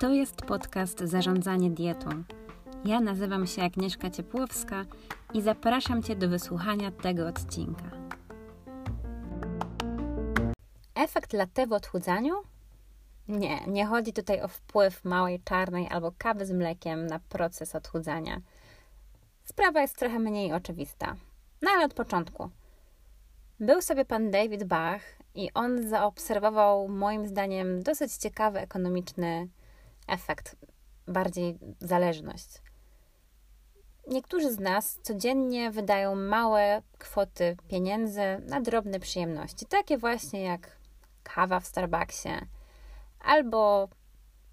To jest podcast Zarządzanie dietą. Ja nazywam się Agnieszka Ciepłowska i zapraszam Cię do wysłuchania tego odcinka. Efekt latte w odchudzaniu? Nie, nie chodzi tutaj o wpływ małej czarnej albo kawy z mlekiem na proces odchudzania. Sprawa jest trochę mniej oczywista. No ale od początku. Był sobie pan David Bach i on zaobserwował moim zdaniem dosyć ciekawy ekonomiczny efekt, bardziej zależność. Niektórzy z nas codziennie wydają małe kwoty pieniędzy na drobne przyjemności, takie właśnie jak kawa w Starbucksie albo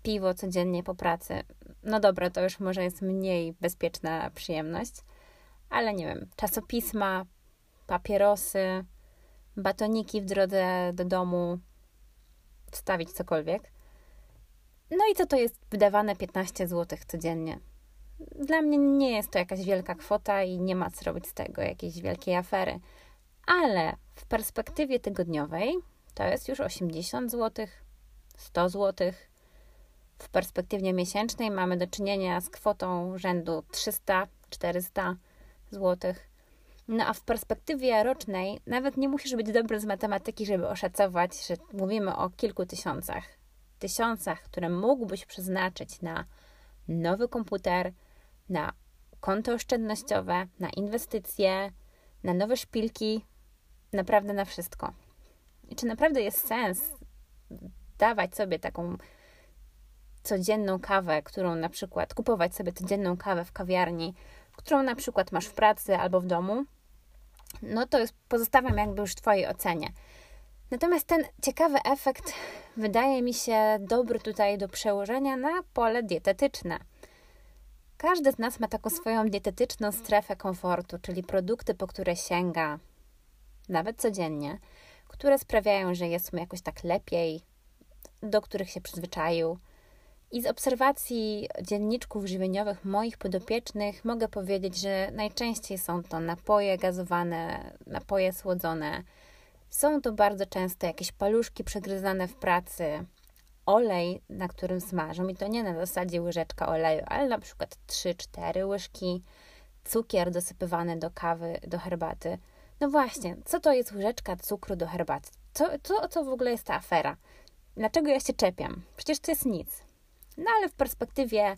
piwo codziennie po pracy. No dobra, to już może jest mniej bezpieczna przyjemność, ale nie wiem, czasopisma, papierosy, batoniki w drodze do domu, wstawić cokolwiek. No i co to jest wydawane 15 zł codziennie? Dla mnie nie jest to jakaś wielka kwota i nie ma co robić z tego jakiejś wielkiej afery. Ale w perspektywie tygodniowej to jest już 80 zł, 100 zł. W perspektywie miesięcznej mamy do czynienia z kwotą rzędu 300-400 zł. No a w perspektywie rocznej nawet nie musisz być dobry z matematyki, żeby oszacować, że mówimy o kilku tysiącach. Tysiącach, które mógłbyś przeznaczyć na nowy komputer, na konto oszczędnościowe, na inwestycje, na nowe szpilki, naprawdę na wszystko. I czy naprawdę jest sens dawać sobie taką codzienną kawę, którą na przykład kupować sobie codzienną kawę w kawiarni, którą na przykład masz w pracy albo w domu, no to jest, pozostawiam jakby już Twojej ocenie. Natomiast ten ciekawy efekt wydaje mi się dobry tutaj do przełożenia na pole dietetyczne. Każdy z nas ma taką swoją dietetyczną strefę komfortu, czyli produkty, po które sięga nawet codziennie, które sprawiają, że jest mu jakoś tak lepiej, do których się przyzwyczaił. I z obserwacji dzienniczków żywieniowych moich podopiecznych mogę powiedzieć, że najczęściej są to napoje gazowane, napoje słodzone. Są to bardzo często jakieś paluszki przegryzane w pracy, olej, na którym smażą i to nie na zasadzie łyżeczka oleju, ale na przykład 3-4 łyżki, cukier dosypywany do kawy, do herbaty. No właśnie, co to jest łyżeczka cukru do herbaty? Co, co, co w ogóle jest ta afera? Dlaczego ja się czepiam? Przecież to jest nic. No ale w perspektywie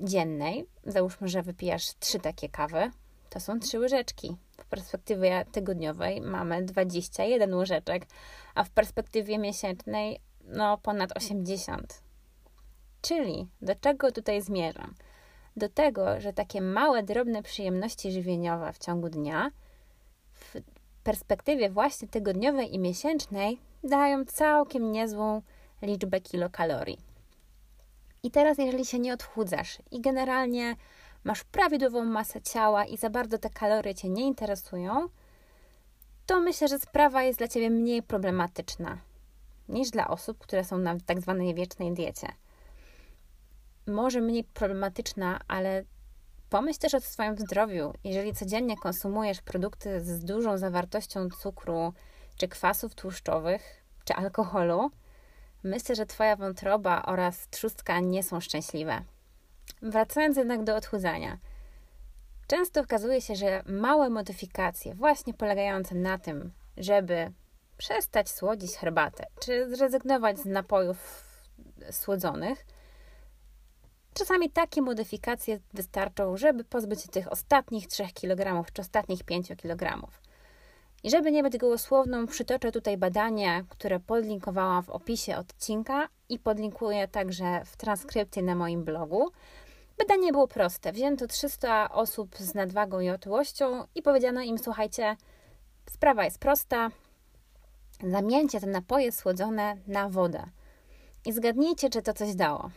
dziennej, załóżmy, że wypijasz trzy takie kawy, to są trzy łyżeczki. W perspektywie tygodniowej mamy 21 łyżeczek, a w perspektywie miesięcznej no ponad 80. Czyli do czego tutaj zmierzam? Do tego, że takie małe, drobne przyjemności żywieniowe w ciągu dnia w perspektywie właśnie tygodniowej i miesięcznej dają całkiem niezłą liczbę kilokalorii. I teraz, jeżeli się nie odchudzasz i generalnie masz prawidłową masę ciała i za bardzo te kalorie cię nie interesują, to myślę, że sprawa jest dla ciebie mniej problematyczna niż dla osób, które są na tak zwanej wiecznej diecie. Może mniej problematyczna, ale pomyśl też o swoim zdrowiu. Jeżeli codziennie konsumujesz produkty z dużą zawartością cukru, czy kwasów tłuszczowych, czy alkoholu, myślę, że Twoja wątroba oraz trzustka nie są szczęśliwe. Wracając jednak do odchudzania. Często okazuje się, że małe modyfikacje, właśnie polegające na tym, żeby przestać słodzić herbatę, czy zrezygnować z napojów słodzonych, czasami takie modyfikacje wystarczą, żeby pozbyć się tych ostatnich 3 kg czy ostatnich 5 kg. I żeby nie być gołosłowną, przytoczę tutaj badanie, które podlinkowałam w opisie odcinka i podlinkuję także w transkrypcji na moim blogu. Badanie było proste. Wzięto 300 osób z nadwagą i otyłością i powiedziano im: Słuchajcie, sprawa jest prosta. Zamieńcie te napoje słodzone na wodę. I zgadnijcie, czy to coś dało.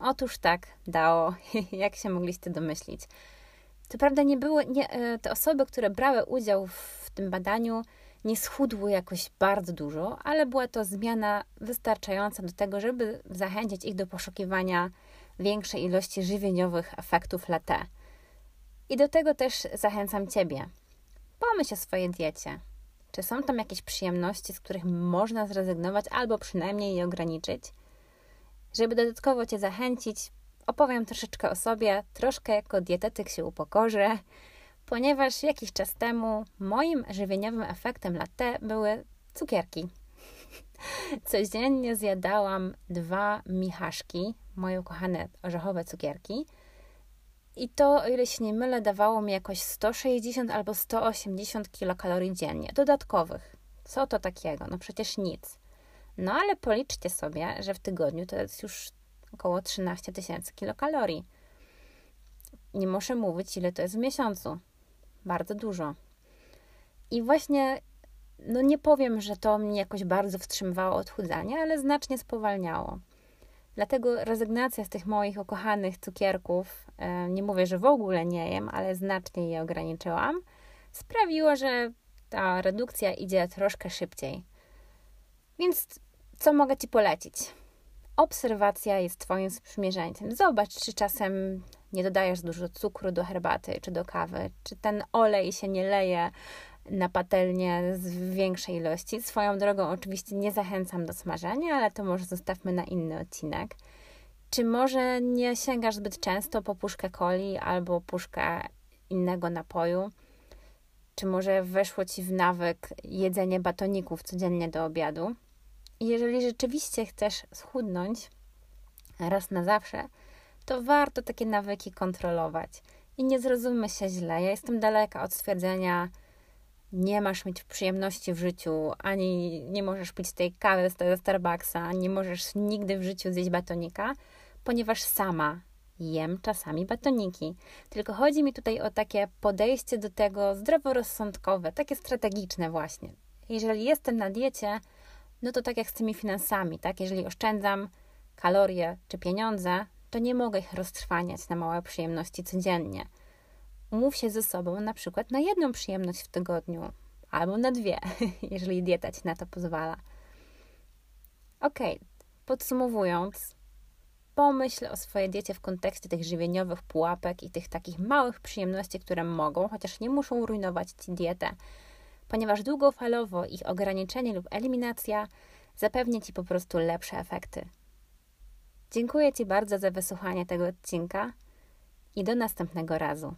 Otóż tak, dało, jak się mogliście domyślić. Co prawda nie było, nie, e, te osoby, które brały udział w tym badaniu, nie schudły jakoś bardzo dużo, ale była to zmiana wystarczająca do tego, żeby zachęcić ich do poszukiwania większej ilości żywieniowych efektów latte. I do tego też zachęcam Ciebie. Pomyśl o swojej diecie. Czy są tam jakieś przyjemności, z których można zrezygnować albo przynajmniej je ograniczyć? Żeby dodatkowo Cię zachęcić, opowiem troszeczkę o sobie, troszkę jako dietetyk się upokorzę, ponieważ jakiś czas temu moim żywieniowym efektem latte były cukierki. Codziennie zjadałam dwa michaszki, moje ukochane orzechowe cukierki. I to, o ile się nie mylę, dawało mi jakoś 160 albo 180 kilokalorii dziennie, dodatkowych. Co to takiego? No przecież nic. No ale policzcie sobie, że w tygodniu to jest już około 13 tysięcy kilokalorii. Nie muszę mówić, ile to jest w miesiącu. Bardzo dużo. I właśnie, no nie powiem, że to mnie jakoś bardzo wstrzymywało odchudzanie, ale znacznie spowalniało. Dlatego rezygnacja z tych moich ukochanych cukierków, e, nie mówię, że w ogóle nie jem, ale znacznie je ograniczyłam, sprawiło, że ta redukcja idzie troszkę szybciej. Więc co mogę Ci polecić? Obserwacja jest Twoim sprzymierzeńcem. Zobacz, czy czasem nie dodajesz dużo cukru do herbaty czy do kawy, czy ten olej się nie leje na patelnię z większej ilości. Swoją drogą oczywiście nie zachęcam do smażenia, ale to może zostawmy na inny odcinek. Czy może nie sięgasz zbyt często po puszkę coli albo puszkę innego napoju? Czy może weszło Ci w nawyk jedzenie batoników codziennie do obiadu? jeżeli rzeczywiście chcesz schudnąć raz na zawsze, to warto takie nawyki kontrolować. I nie zrozummy się źle. Ja jestem daleka od stwierdzenia, nie masz mieć przyjemności w życiu, ani nie możesz pić tej kawy z Starbucksa, nie możesz nigdy w życiu zjeść batonika, ponieważ sama jem czasami batoniki. Tylko chodzi mi tutaj o takie podejście do tego zdroworozsądkowe, takie strategiczne właśnie. Jeżeli jestem na diecie, no to tak jak z tymi finansami, tak? Jeżeli oszczędzam kalorie czy pieniądze, to nie mogę ich roztrwaniać na małe przyjemności codziennie. Umów się ze sobą na przykład na jedną przyjemność w tygodniu, albo na dwie, jeżeli dieta ci na to pozwala. Ok, podsumowując, pomyśl o swojej diecie w kontekście tych żywieniowych pułapek i tych takich małych przyjemności, które mogą, chociaż nie muszą rujnować ci dietę, ponieważ długofalowo ich ograniczenie lub eliminacja zapewni ci po prostu lepsze efekty. Dziękuję Ci bardzo za wysłuchanie tego odcinka i do następnego razu.